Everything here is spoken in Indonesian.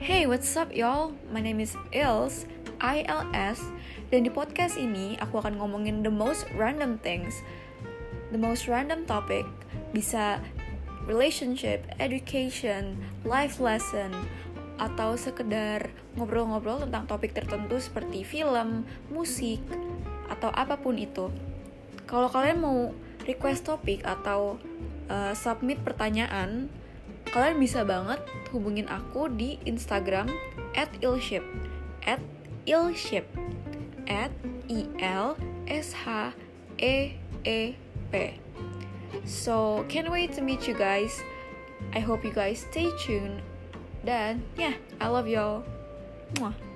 Hey, what's up y'all? My name is Ils, ILS, dan di podcast ini aku akan ngomongin the most random things, the most random topic, bisa relationship, education, life lesson, atau sekedar ngobrol-ngobrol tentang topik tertentu seperti film, musik, atau apa pun itu. Kalau kalian mau request topik atau uh, submit pertanyaan, kalian bisa banget hubungin aku di Instagram at ilship. At ilship. At i l s h e e p. So can't wait to meet you guys. I hope you guys stay tuned. Dan yeah I love y'all. Mwah.